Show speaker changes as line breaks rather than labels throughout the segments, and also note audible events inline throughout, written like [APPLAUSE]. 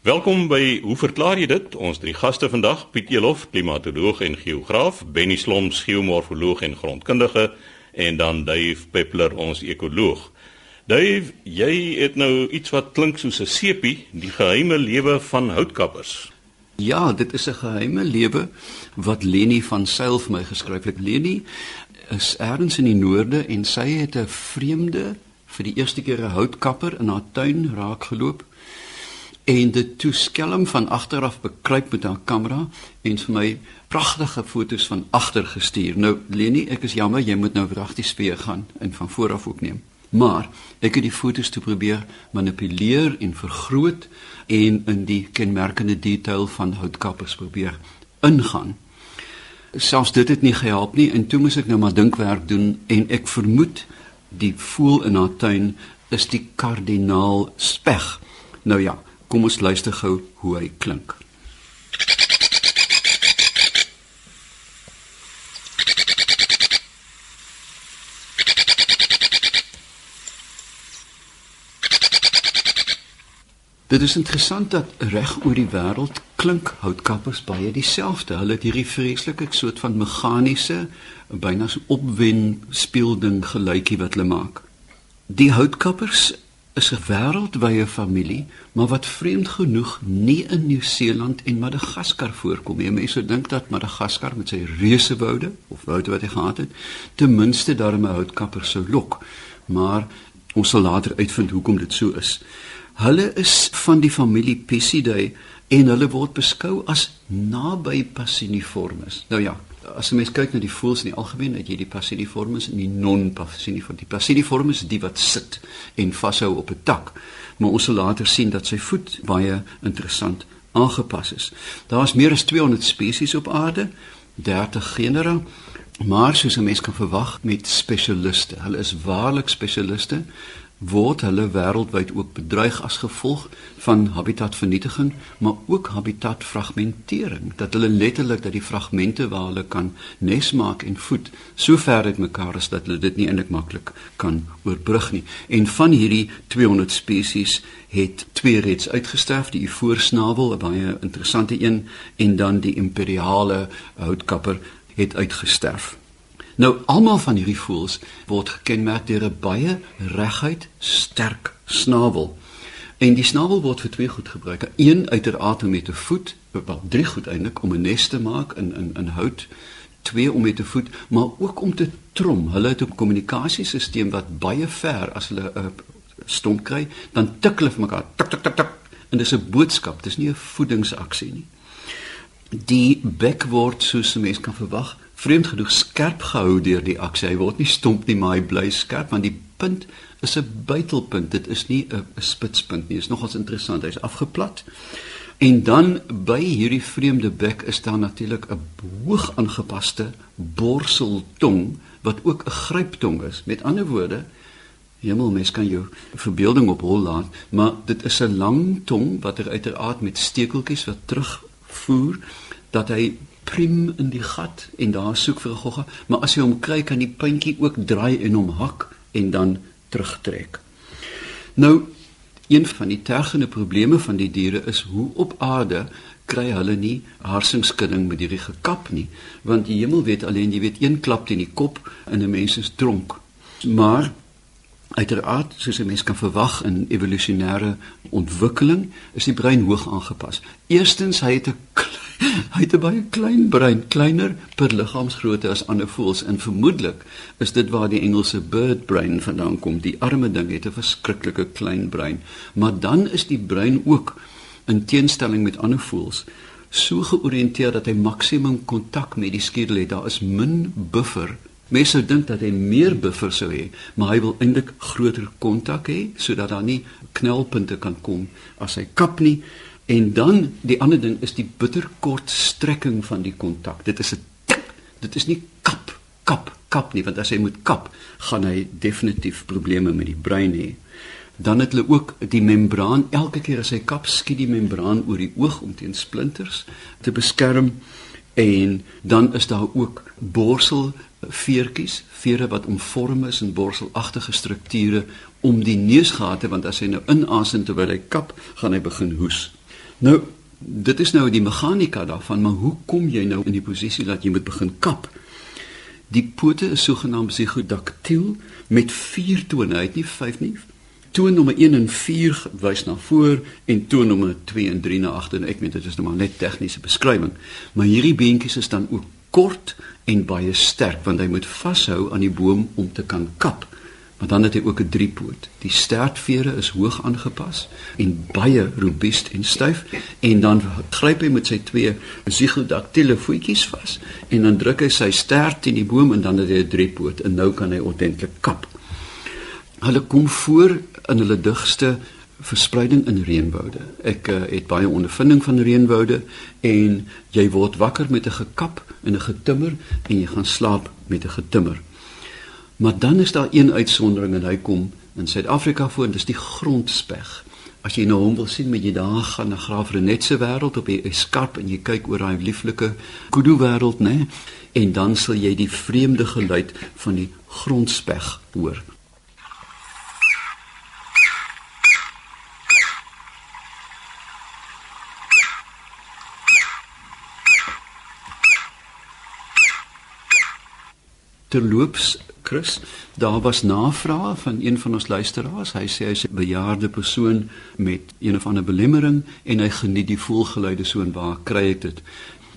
Welkom by Hoe verklaar jy dit? Ons drie gaste vandag, Piet Elof, klimatoloog en geograaf, Benny Sloms, geomorfoloog en grondkundige en dan Dave Peppler, ons ekoloog. Dave, jy het nou iets wat klink soos 'n sepie, die geheime lewe van houtkappers.
Ja, dit is 'n geheime lewe wat Leni van Sail vir my geskryf het. Leni is ergens in die noorde en sy het 'n vreemde vir die eerste keer 'n houtkapper in haar tuin raak geloop en dit toe skelm van agter af bekruip met haar kamera en vir my pragtige foto's van agter gestuur. Nou Leni, ek is jammer, jy moet nou wragtig speel gaan en van voor af ook neem. Maar ek het die foto's toe probeer manipuleer en vergroot en in die kenmerkende detail van houtkappers probeer ingaan. Selfs dit het nie gehelp nie en toe moes ek nou maar dinkwerk doen en ek vermoed die voel in haar tuin is die kardinaal speg. Nou ja, kom ons luister gou hoe hy klink. Dit is interessant dat reg oor die wêreld klink houtkappers baie dieselfde. Hulle het hierdie vreeslike soort van meganiese, byna so opwen speelding geluidjie wat hulle maak. Die houtkappers is 'n wêreldwye familie, maar wat vreemd genoeg nie in Nieu-Seeland en Madagaskar voorkom nie. Mense dink dat Madagaskar met sy reuse woude of woude wat hy gehad het, ten minste daarmee houtkapper sou lok. Maar ons sal later uitvind hoekom dit so is. Hulle is van die familie Pisidae en hulle word beskou as naby Passiniformes. Nou ja, as jy mens kyk na die voëls in die algemeen, het jy die Passiniformes en die non-Passiniformes. Die Passiniformes is die wat sit en vashou op 'n tak. Maar ons sal later sien dat sy voet baie interessant aangepas is. Daar's meer as 200 spesies op aarde, 30 genera, maar soos 'n mens kan verwag met spesialiste. Hulle is waarlik spesialiste word hulle wêreldwyd ook bedreig as gevolg van habitatvernietiging, maar ook habitatfragmentering. Dat hulle letterlik dat die fragmente waar hulle kan nes maak en voed so ver uit mekaar is dat hulle dit nie eintlik maklik kan oorbrug nie. En van hierdie 200 spesies het twee reeds uitgesterf, die voorsnavel, 'n baie interessante een, en dan die imperiale houtkapper het uitgesterf. Nou almal van hierdie voëls word gekenmerk deur 'n baie reguit sterk snavel. En die snavel word vir twee goed gebruik. Een uiteraard om met te voet, wel drie goed eintlik om 'n nes te maak in in in hout, twee om met te voet, maar ook om te trom. Hulle het 'n kommunikasiesisteem wat baie ver as hulle 'n uh, stomp kry, dan tik hulle vir mekaar tik tik tik tik. En dis 'n boodskap, dis nie 'n voedingsaksie nie. Die bek word soos 'n mens kan verwag vreemd genoeg skerp gehou deur die aksie. Hy word nie stomp nie, maar hy bly skerp want die punt is 'n buitelpunt. Dit is nie 'n spitspunt nie. Dit is nogals interessant. Hy's afgeplat. En dan by hierdie vreemde bek is daar natuurlik 'n hoog aangepaste borseltong wat ook 'n gryptong is. Met ander woorde, Hemel mens kan jou verbeelding op hol laat, maar dit is 'n lang tong wat er uiteraard met stekeltjies wat terugvoer dat hy prim in die gat en daar soek vir 'n gogga, maar as jy hom kry kan die puntjie ook draai en hom hak en dan terugtrek. Nou een van die tergende probleme van die diere is hoe op aarde kry hulle nie harsingskudding met hierdie gekap nie, want die hemel weet alleen jy weet een klap teen die kop en 'n mens is dronk. Maar uiteraard soos 'n mens kan verwag in evolusionêre ontwikkeling is die brein hoog aangepas. Eerstens hy het 'n [LAUGHS] Hy het 'n baie klein brein, kleiner per liggaamsgrootte as ander voëls en vermoedelik is dit waar die Engelse bird brain vandaan kom. Die arme ding het 'n verskriklike klein brein, maar dan is die brein ook in teenstelling met ander voëls so georiënteer dat hy maksimum kontak met die skedel het. Daar is min buffer. Mense sou dink dat hy meer buffer sou hê, maar hy wil eintlik groter kontak hê sodat daar nie knelpunte kan kom as hy kap nie. En dan die ander ding is die bitterkort strekking van die kontak. Dit is 'n tik. Dit is nie kap, kap, kap nie, want as hy moet kap, gaan hy definitief probleme met die brein hê. Dan het hulle ook die membraan elke keer as hy kap, skiet die membraan oor die oog om teen splinters te beskerm. En dan is daar ook borsel veertjies, vere wat omvorm is in borselagtige strukture om die neusgate want as hy nou inasem terwyl hy kap, gaan hy begin hoes. Nou, dit is nou die meganika daarvan, maar hoe kom jy nou in die posisie dat jy moet begin kap? Die pote is sogenaamd zygodaktiel met 4 tone, hy het nie 5 nie. Toon nommer 1 en 4 wys na voor en toon nommer 2 en 3 na agter. Ek weet dit is nou maar net tegniese beskrywing, maar hierdie beentjies is dan ook kort en baie sterk want hy moet vashou aan die boom om te kan kap. Maar dan het hy ook 'n driepoot. Die stertvere is hoog aangepas en baie robuust en styf en dan gryp hy met sy twee zygodactyle voetjies vas en dan druk hy sy stert teen die boom en dan het hy 'n driepoot en nou kan hy ordentlik kap. Hulle kom voor in hulle digste verspreiding in reënwoude. Ek uh, het baie ondervinding van reënwoude en jy word wakker met 'n gekap en 'n getimmer en jy gaan slaap met 'n getimmer. Maar dan is daar een uitsondering en hy kom in Suid-Afrika voor en dis die grondspeg. As jy nou hom wil sien met jy daar gaan na Graaf Renet se wêreld op die skarp en jy kyk oor daai lieflike kudu wêreld nê en dan sal jy die vreemde geluid van die grondspeg hoor. Terloops Chris, daar was navraag van een van ons luisteraars. Hy sê hy's 'n bejaarde persoon met een of ander belemmering en hy geniet die voelgeluide so en waar kry ek dit?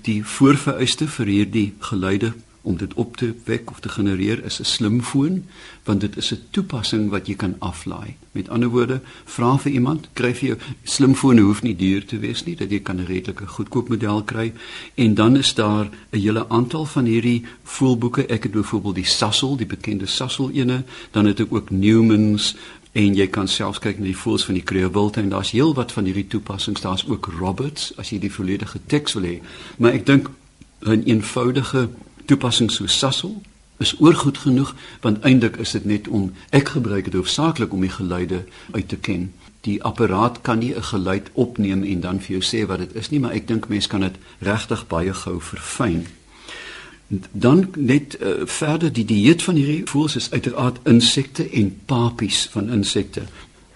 Die voorvereiste vir hierdie geluide om dit op te wek of te genereer is 'n slimfoon want dit is 'n toepassing wat jy kan aflaai. Met ander woorde, vra vir iemand, kry vir jou slimfoon hoef nie duur te wees nie, dat jy kan 'n redelike goedkoop model kry en dan is daar 'n hele aantal van hierdie voelboeke. Ek het byvoorbeeld die Sassel, die bekende Sassel ene, dan het ek ook Newmans en jy kan selfs kyk na die voels van die Creowilte en daar's heelwat van hierdie toepassings. Daar's ook Roberts as jy die volledige teks wil hê. Maar ek dink 'n eenvoudige toepassing so Sassel is oorgoed genoeg want eintlik is dit net om ek gebruik dit hoofsaaklik om die geluide uit te ken. Die apparaat kan nie 'n geluid opneem en dan vir jou sê wat dit is nie, maar ek dink mense kan dit regtig baie gou verfyn. Dan net uh, verder die dieet van hierdie voëls is uiteraard insekte en papies van insekte.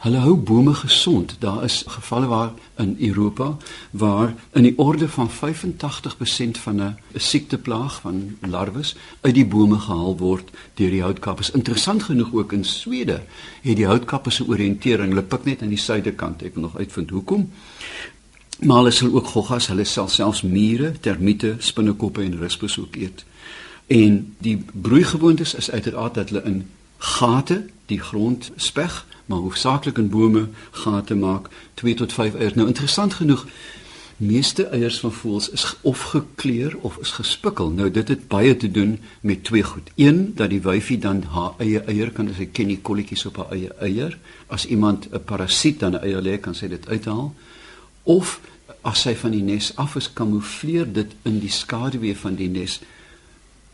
Hulle hou bome gesond. Daar is gevalle waar in Europa waar in die orde van 85% van 'n siekteplaag van larwes uit die bome gehaal word deur die houtkappers. Interessant genoeg ook in Swede het die houtkappers se oriëntering, hulle pik net aan die suidekant. Ek wil nog uitvind hoekom. Maar hulle sal ook goggas, hulle sal selfs mure, termiete, spinnekoppe en rispes ook eet. En die broeigewoontes is uiteraard dat hulle in gate die grond speg maar hoofsaaklik in bome gate maak 2 tot 5 eiers. Nou interessant genoeg, meeste eiers van voëls is of gekleur of is gespikkel. Nou dit het baie te doen met twee goed. Een dat die wyfie dan haar eie eier kan as hy ken die kolletjies op haar eie eier. As iemand 'n parasiet dan 'n eier lê, kan sy dit uithaal. Of as sy van die nes af is, kamoufleer dit in die skaduwee van die nes.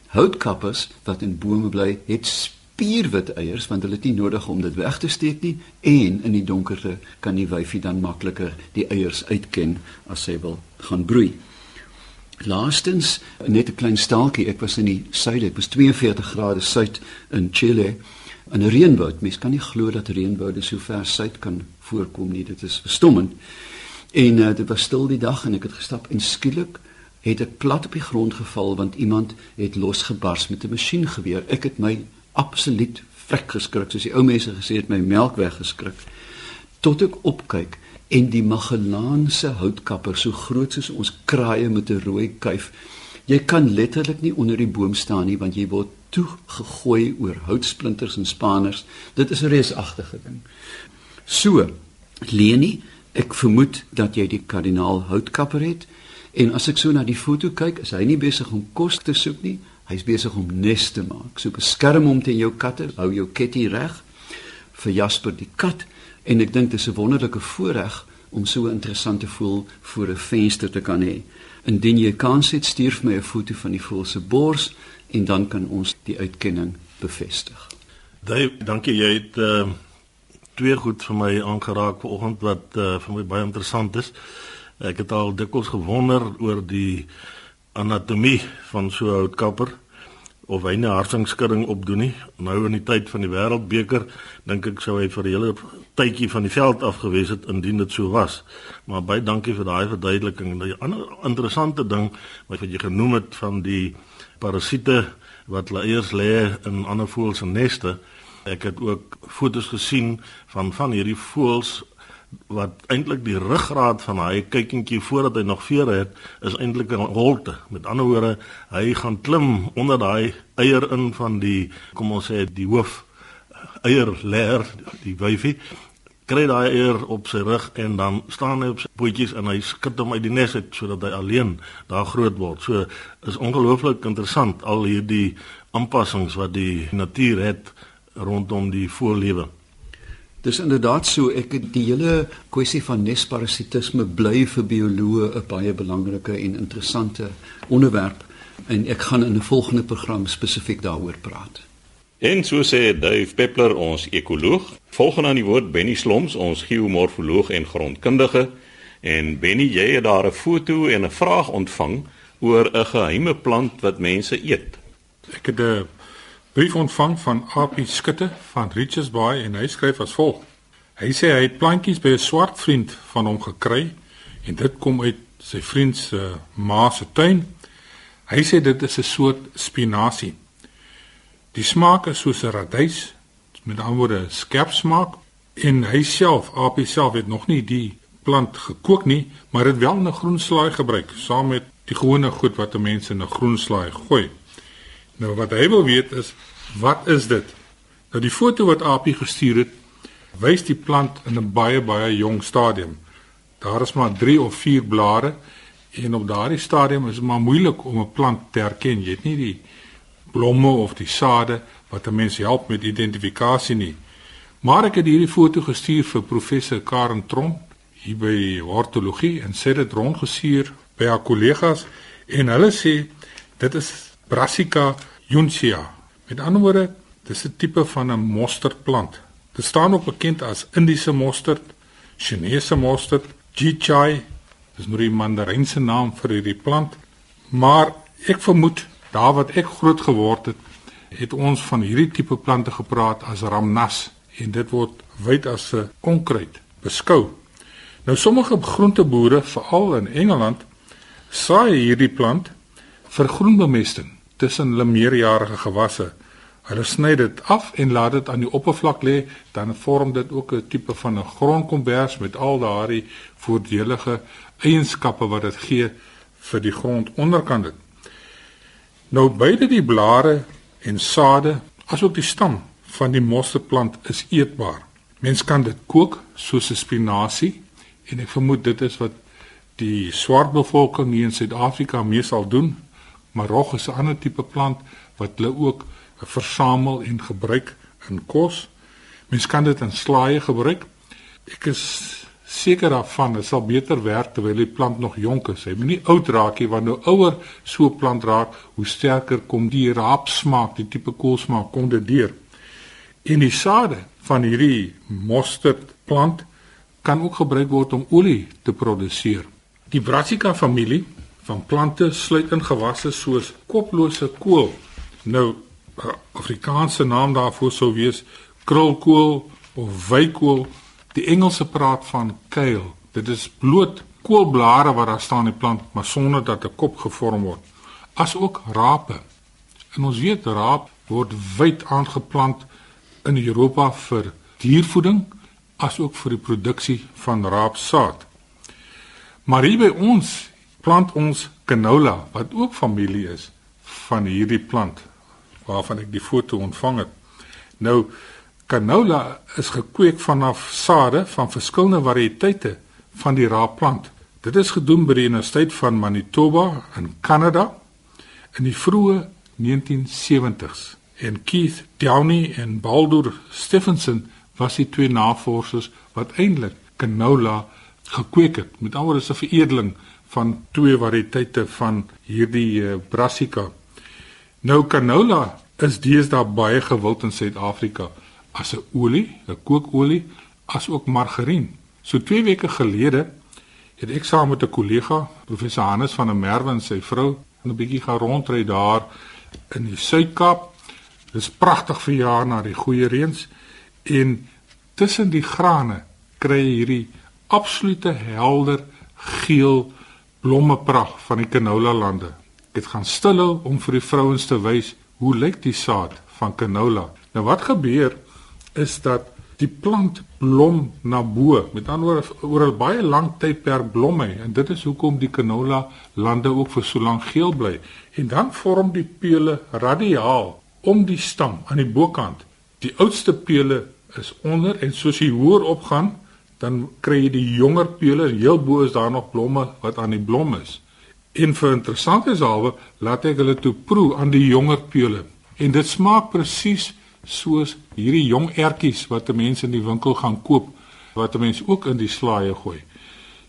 Houtkappers wat in bome bly, het spierwit eiers want hulle het nie nodig om dit weg te steek nie en in die donkerte kan die wyfie dan makliker die eiers uitken as sy wil gaan broei. Laastens net 'n klein staaltjie, ek was in die suide, dit was 42 grade suid in Chile in 'n reënwoud. Mens kan nie glo dat reënwoude so ver suid kan voorkom nie. Dit is verstommend. En uh, dit was stil die dag en ek het gestap en skielik het ek plat op die grond geval want iemand het losgebars met 'n masjiengeweer. Ek het my absoluut vrek geskrik soos die ou mense gesê het my melk weggeskrik tot ek opkyk en die Magellaanse houtkapper so groot soos ons kraaie met 'n rooi kuif jy kan letterlik nie onder die boom staan nie want jy word toe gegooi oor houtsplinters en spaners dit is 'n reusagtige ding. So Leni ek vermoed dat jy die kardinaal houtkapper het en as ek so na die foto kyk is hy nie besig om kos te soek nie Hy's besig om nes te maak. So beskerm hom teen jou katte, hou jou ketty reg vir Jasper die kat en ek dink dit is 'n wonderlike voorreg om so 'n interessante voel voor 'n venster te kan hê. Indien jy kans het, stuur vir my 'n foto van die voel se bors en dan kan ons die uitkenning bevestig.
Dave, dankie jy het uh, twee goed vir my aangeraak vanoggend wat uh, vir my baie interessant is. Ek het al dikwels gewonder oor die anatomie van so 'n houtkapper of hy 'n hartsingskudding opdoen nie. Nou in die tyd van die Wêreldbeker dink ek sou hy vir 'n hele tydjie van die veld af gewees het indien dit so was. Maar baie dankie vir daai verduideliking. Die ander interessante ding wat jy genoem het van die parasiete wat hulle eers lê in ander voëls se neste. Ek het ook fotos gesien van van hierdie voëls wat eintlik die ruggraat van hy kykentjie voordat hy nog vere het is eintlik 'n holte. Met ander woorde, hy gaan klim onder daai eier in van die kom ons sê die hoof eierleer, die wyfie kry daai eier op sy rug en dan staan hy op sy pootjies en hy skud hom uit die nes uit sodat hy alleen daar groot word. So is ongelooflik interessant al hierdie aanpassings wat die natuur het rondom die voorlewe.
Dis inderdaad so ek die hele kwessie van nesparasitisme bly vir bioloë 'n baie belangrike en interessante onderwerp en ek gaan in 'n volgende program spesifiek daaroor praat.
En so sê Dave Peppler ons ekoloog, volgens aan die woord Benny Sloms ons geomorfoloog en grondkundige en Benny jy het daar 'n foto en 'n vraag ontvang oor 'n geheime plant wat mense eet.
Ek het 'n brief ontvang van AP Skutte van Richards Bay en hy skryf as volg. Hy sê hy het plantjies by 'n swart vriend van hom gekry en dit kom uit sy vriend se ma se tuin. Hy sê dit is 'n soort spinasie. Die smaak is soos 'n radys, met ander woorde skerp smaak en hy self, AP self het nog nie die plant gekook nie, maar dit wel 'n groenslaai gebruik saam met die gewone goed wat mense in 'n groenslaai gooi. Nou wat hy wil weet is wat is dit? Nou die foto wat Apie gestuur het, wys die plant in 'n baie baie jong stadium. Daar is maar 3 of 4 blare en op daardie stadium is dit maar moeilik om 'n plant te herken. Jy het nie die blomme of die sade wat 'n mens help met identifikasie nie. Maar ek het hierdie foto gestuur vir professor Karen Tron hier by hortologie en sê dit rondgestuur by haar kollegas en hulle sê dit is Brassica juncea. Met ander woorde, dis 'n tipe van 'n mosterdplant. Dit staan ook bekend as Indiese mosterd, Chinese mosterd, Jichai. Dis nou die mandarynse naam vir hierdie plant. Maar ek vermoed daar wat ek groot geword het, het ons van hierdie tipe plante gepraat as ramnas en dit word wyd as 'n onkruid beskou. Nou sommige groenteboere, veral in Engeland, saai hierdie plant vir groenbemesting tussen hulle meerjarige gewasse. Hulle sny dit af en laat dit aan die oppervlak lê, dan vorm dit ook 'n tipe van 'n grondkombers met al daardie voordelige eienskappe wat dit gee vir die grond onderkant dit. Nou beide die blare en sade, asook die stam van die mosterdplant is eetbaar. Mens kan dit kook soos 'n spinasie en ek vermoed dit is wat die swart bevolking hier in Suid-Afrika meestal doen maar rog is 'n ander tipe plant wat hulle ook versamel en gebruik in kos. Mens kan dit in slaaie gebruik. Ek is seker daarvan dit sal beter werk terwyl die plant nog jonk is. Hy moet nie oud raak nie want nou ouer so 'n plant raak, hoe sterker kom die raapsmaak, die tipe koolsmaak kom dit deur. En die sade van hierdie mosterdplant kan ook gebruik word om olie te produseer. Die Brassica familie van plante sluit in gewasse soos koplose kool. Nou Afrikaanse naam daarvoor sou wees krulkool of wykool. Die Engelse praat van kale. Dit is bloot koolblare wat daar staan in die plant, maar sonder dat 'n kop gevorm word. Asook rape. En ons weet raap word wyd aangeplant in Europa vir diervoeding asook vir die produksie van raapsaad. Maar hier by ons plant ons canola wat ook familie is van hierdie plant waarvan ek die foto ontvang het. Nou canola is gekweek vanaf sade van verskillende variëteite van die raapplant. Dit is gedoen by die Universiteit van Manitoba in Kanada in die vroeë 1970s. En Keith Downey en Baldur Stephenson was die twee navorsers wat eintlik canola gekweek het met alreeds 'n veredeling van twee variëteite van hierdie uh, brassica. Nou canola is deesdae baie gewild in Suid-Afrika as 'n olie, 'n kookolie, as ook margarien. So 2 weke gelede het ek saam met 'n kollega, professor Hannes van der Merwe en sy vrou, 'n bietjie gaan rondry daar in die Suid-Kaap. Dis pragtig vir jaar na die goeie reëns en tussen die grane kry jy hierdie absolute helder geel blommepragt van die canola lande. Ek het gaan stilhou om vir die vrouens te wys hoe lyk die saad van canola. Nou wat gebeur is dat die plant blom na bo. Met ander woorde oor 'n baie lang tydperk blom hy en dit is hoekom die canola lande ook vir so lank geel bly. En dan vorm die pele radiaal om die stam aan die bokant. Die oudste pele is onder en soos hy hoër opgaan, dan kry jy die jonger pele heel bo is daar nog blomme wat aan die blom is. En vir interessante salwe laat ek hulle toe proe aan die jonger pele. En dit smaak presies soos hierdie jong ertjies wat mense in die winkel gaan koop wat mense ook in die slaaie gooi.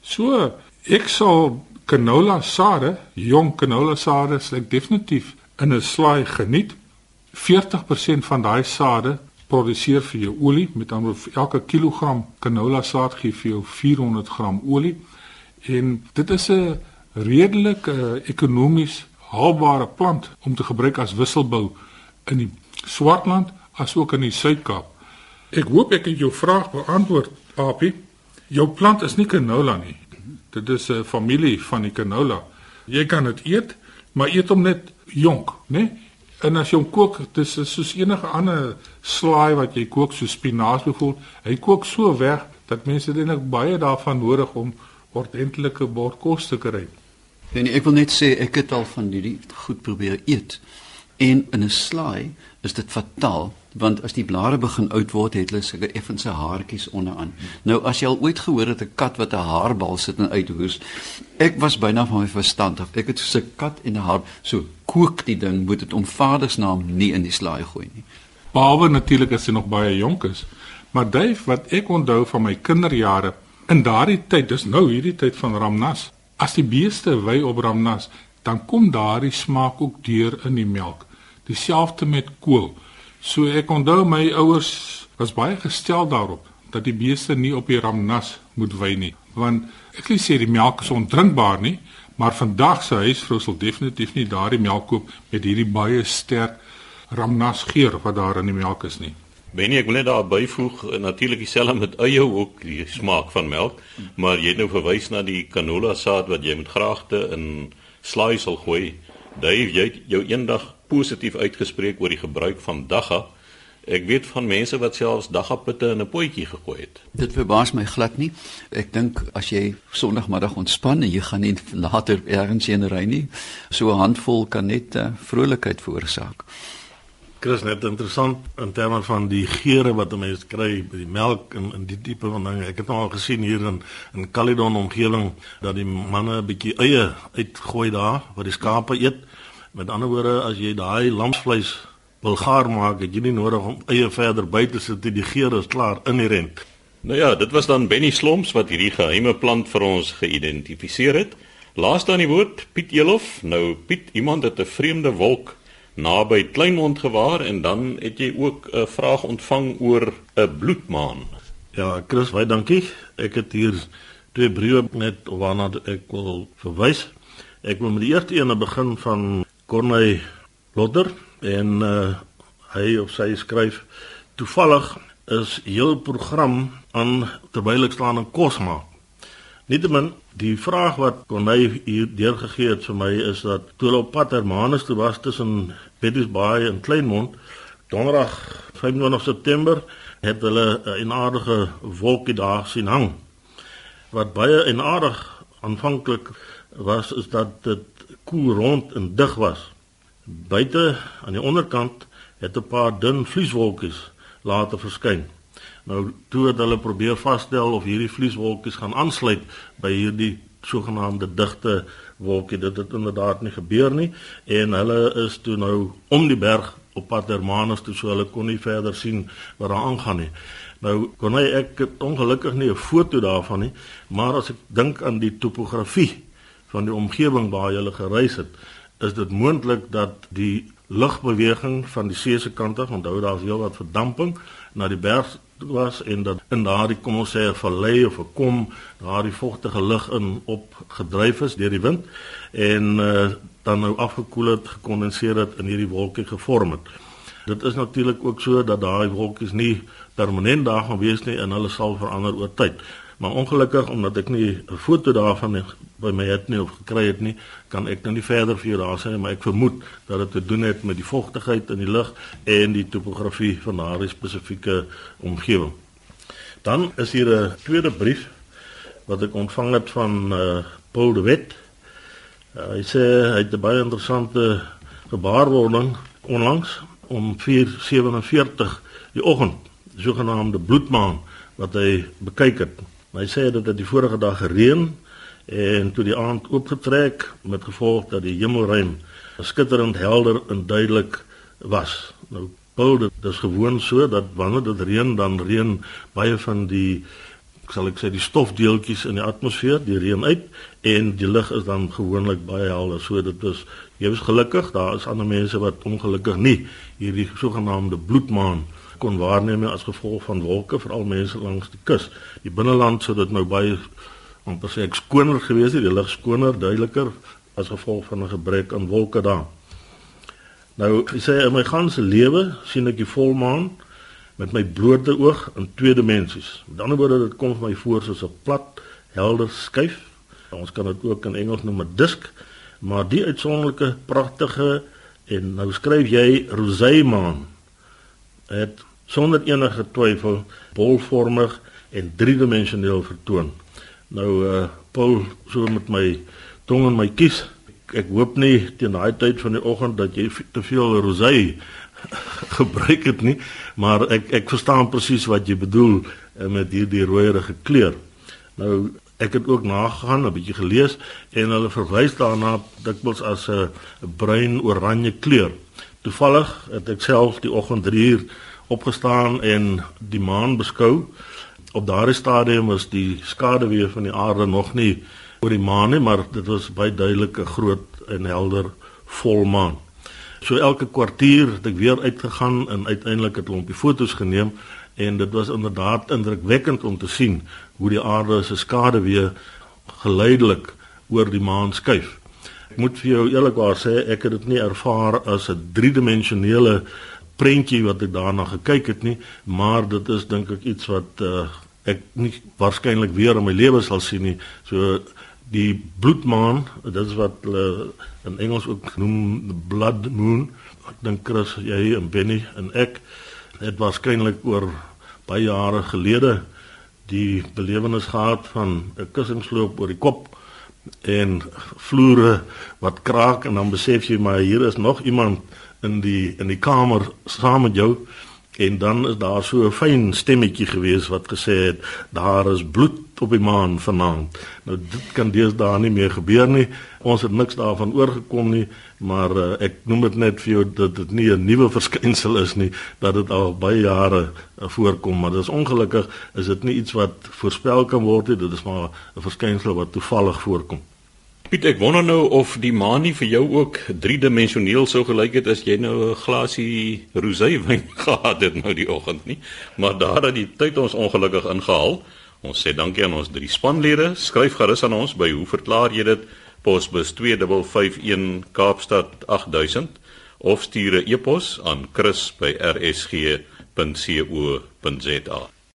So ek sal canola sade, jong canola sade, ek definitief in 'n slaai geniet. 40% van daai sade produseer vir jou olie, met ander vir elke kilogram canola saad gee vir jou 400 gram olie. En dit is 'n redelik uh, ekonomies haalbare plant om te gebruik as wisselbou in die Swartland asook in die Suid-Kaap. Ek hoop ek het jou vraag beantwoord, Papie. Jou plant is nie canola nie. Dit is 'n familie van die canola. Jy kan dit eet, maar eet hom net jonk, né? En as jy hom kook, dis soos enige ander slaai wat jy kook, so spinaas byvoorbeeld, hy kook so weg dat mense eintlik baie daarvan nodig om ordentlike bord kos te kry.
En ek wil net sê ek het al van hierdie goed probeer eet. En in 'n slaai is dit fataal want as die blare begin oud word het hulle sulke effense haartjies onderaan. Nou as jy al ooit gehoor het 'n kat wat 'n haarbal sit en uithoes, ek was byna van my verstand af. Ek het so 'n kat en 'n haar so kook die ding moet dit om vadersnaam nie in die slaai gooi nie.
Behalwe natuurlik as hy nog baie jonk is. Maar Dave, wat ek onthou van my kinderjare, in daardie tyd, dis nou hierdie tyd van Ramnas, as die beeste wy op Ramnas, dan kom daardie smaak ook deur in die melk. Dieselfde met kool. So ek onthou my ouers was baie gestel daarop dat die beeste nie op die ramnas moet wy nie, want ek wil sê die melk is ondrinkbaar nie, maar vandag se huisvrou sal definitief nie daardie melk koop met hierdie baie sterk ramnas geur wat daar in die melk is nie.
Benie, ek wil net daar byvoeg natuurlik dieselfde met eie ook die smaak van melk, maar jy het nou verwys na die canola saad wat jy met graagte in slaai sal gooi. Dave, jy het jou eendag positief uitgespreek oor die gebruik van dagga. Ek weet van mense wat selfs daggapitte in 'n potjie gegooi het.
Dit verbaas my glad nie. Ek dink as jy Sondagmiddag ontspan en jy gaan nie later ergens heen ry nie, so 'n handvol kan net uh, vrolikheid veroorsaak.
Chris net interessant in terme van die geure wat 'n mens kry by die melk en in die tipe van dinge. Ek het nou al gesien hier in in Caledon omgewing dat die manne 'n bietjie eie uitgooi daar wat die skape eet. Met ander woorde, as jy daai lamsvleis wil gaar maak, het jy nie nodig om eie verder by te sit. Die geure is klaar inherent.
Nou ja, dit was dan Benny Sloms wat hierdie geheime plant vir ons geïdentifiseer het. Laaste aan die woord Piet Elof. Nou Piet, iemand het 'n vreemde wolk naby Kleinmond gewaar en dan het jy ook 'n vraag ontvang oor 'n bloedmaan.
Ja, Chris, baie dankie. Ek het hier twee briewe net waarna ek wil verwys. Ek wil met die eerste een begin van Corneille Lotter en uh, hy of sy skryf toevallig is heel program aan terwyl ek staan en kos maak. Nietemin Die vraag wat Corneille hier deurgegee het vir my is dat toe hulle op pad Hermanus toe was tussen Betty's Bay en Kleinmond, donderdag 25 September, het hulle 'n aardige wolkie daar sien hang. Wat baie enaardig aanvanklik was is dat dit koel rond en dig was. Buite aan die onderkant het 'n paar dun vlieswolkies later verskyn. Nou toe het hulle probeer vasstel of hierdie vlieswolkies gaan aansluit by hierdie sogenaamde digte wolkie. Dit het inderdaad nie gebeur nie en hulle is toe nou om die berg op pad Hermanus toe so hulle kon nie verder sien wat daar aangaan nie. Nou kon hy ek ongelukkig nie 'n foto daarvan nie, maar as ek dink aan die topografie van die omgewing waar hulle gereis het, is dit moontlik dat die lugbeweging van die see se kant af, onthou daar's heel wat verdamping na die berg was en dat in daardie kom ons sê 'n vallei of 'n kom daardie vogtige lug in opgedryf is deur die wind en uh, dan nou afgekoel het, gekondenseer het in hierdie wolkie gevorm het. Dit is natuurlik ook so dat daai wolkies nie permanent daar gaan wees nie en hulle sal verander oor tyd. Maar ongelukkig omdat ek nie 'n foto daarvan by my het nie of gekry het nie, kan ek nou nie verder vir jou daar sê maar ek vermoed dat dit te doen het met die vogtigheid in die lug en die topografie van daardie spesifieke omgewing. Dan is hier 'n tweede brief wat ek ontvang het van uh, Paul de Wet. Uh, hy sê hy het 'n baie interessante gebaarwording onlangs om 4:47 die oggend, sogenaamde bloedmaan wat hy bekyk het. Hy sê dat dit die vorige dag gereën en toe die aand oopgetrek met gevolg dat die hemelruim skitterend helder en duidelik was. Nou Paul dit is gewoon so dat wanneer dit reën dan reën baie van die sal ek sê die stofdeeltjies in die atmosfeer, die reën uit en die lug is dan gewoonlik baie helder. So dit is jy is gelukkig, daar is ander mense wat ongelukkig nie hierdie sogenaamde bloedmaan kon waarneem as gevolg van wolke, veral mense langs die kus. Die binneland sou dit nou baie amper sê ek skoner gewees het, die lug skoner, duideliker as gevolg van 'n gebrek aan wolke daar. Nou, sê in my ganse lewe sien ek die volmaan met my blote oog in twee dimensies. Met ander woorde, dit kom vir my voor soos 'n plat, helder skyf. Ons kan dit ook in Engels noem 'n disk, maar die uitsonderlike, pragtige en nou skryf jy roseimaan het sonder enige twyfel bolvormig en driedimensioneel vertoon. Nou uh Paul so met my tong in my kies. Ek, hoop nie teen daai tyd van die oggend dat jy te veel rosei [LAUGHS] gebruik het nie, maar ek ek verstaan presies wat jy bedoel uh, met hierdie rooierige kleur. Nou ek het ook nagegaan, 'n bietjie gelees en hulle verwys daarna dikwels as 'n bruin oranje kleur. Toevallig het ek self die oggend 3 uur opgestaan en die maan beskou. Op daardie stadium was die skaduwee van die aarde nog nie oor die maan nie, maar dit was baie duidelik 'n groot en helder volmaan. So elke kwartier het ek weer uitgegaan en uiteindelik het 'n klompie foto's geneem en dit was inderdaad indrukwekkend om te sien hoe die aarde se skaduwee geleidelik oor die maan skuif. Ek moet vir jou eerlikwaar sê ek het dit nie ervaar as 'n driedimensionele prentjie wat ek daarna gekyk het nie, maar dit is dink ek iets wat uh, ek nie waarskynlik weer in my lewe sal sien nie. So die bloedmaan, dit is wat hulle in Engels ook noem blood moon. Ek dink Chris, jy en Benny en ek het waarskynlik oor baie jare gelede die belewenis gehad van 'n kussingsloop oor die kop en vloere wat kraak en dan besef jy maar hier is nog iemand in die in die kamer saam met jou en dan is daar so 'n fyn stemmetjie gewees wat gesê het daar is bloed op die maan vanaand. Nou dit kan deesdae nie meer gebeur nie. Ons het niks daarvan oorgekom nie, maar uh, ek noem dit net vir jou dat dit nie 'n nuwe verskynsel is nie, dat dit al baie jare uh, voorkom, maar dis ongelukkig is dit nie iets wat voorspel kan word nie. Dit is maar 'n verskynsel wat toevallig voorkom.
Piet, ek wonder nou of die maan nie vir jou ook driedimensioneel sou gelyk het as jy nou 'n glasie roséwyn [LAUGHS] gehad het nou die oggend nie. Maar daar het die tyd ons ongelukkig ingehaal. Ons sê dankie aan ons drie spanlede. Skryf gerus aan ons by hoe verklaar jy dit? Posbus 2551 Kaapstad 8000 of stuur 'n e-pos aan chris@rsg.co.za.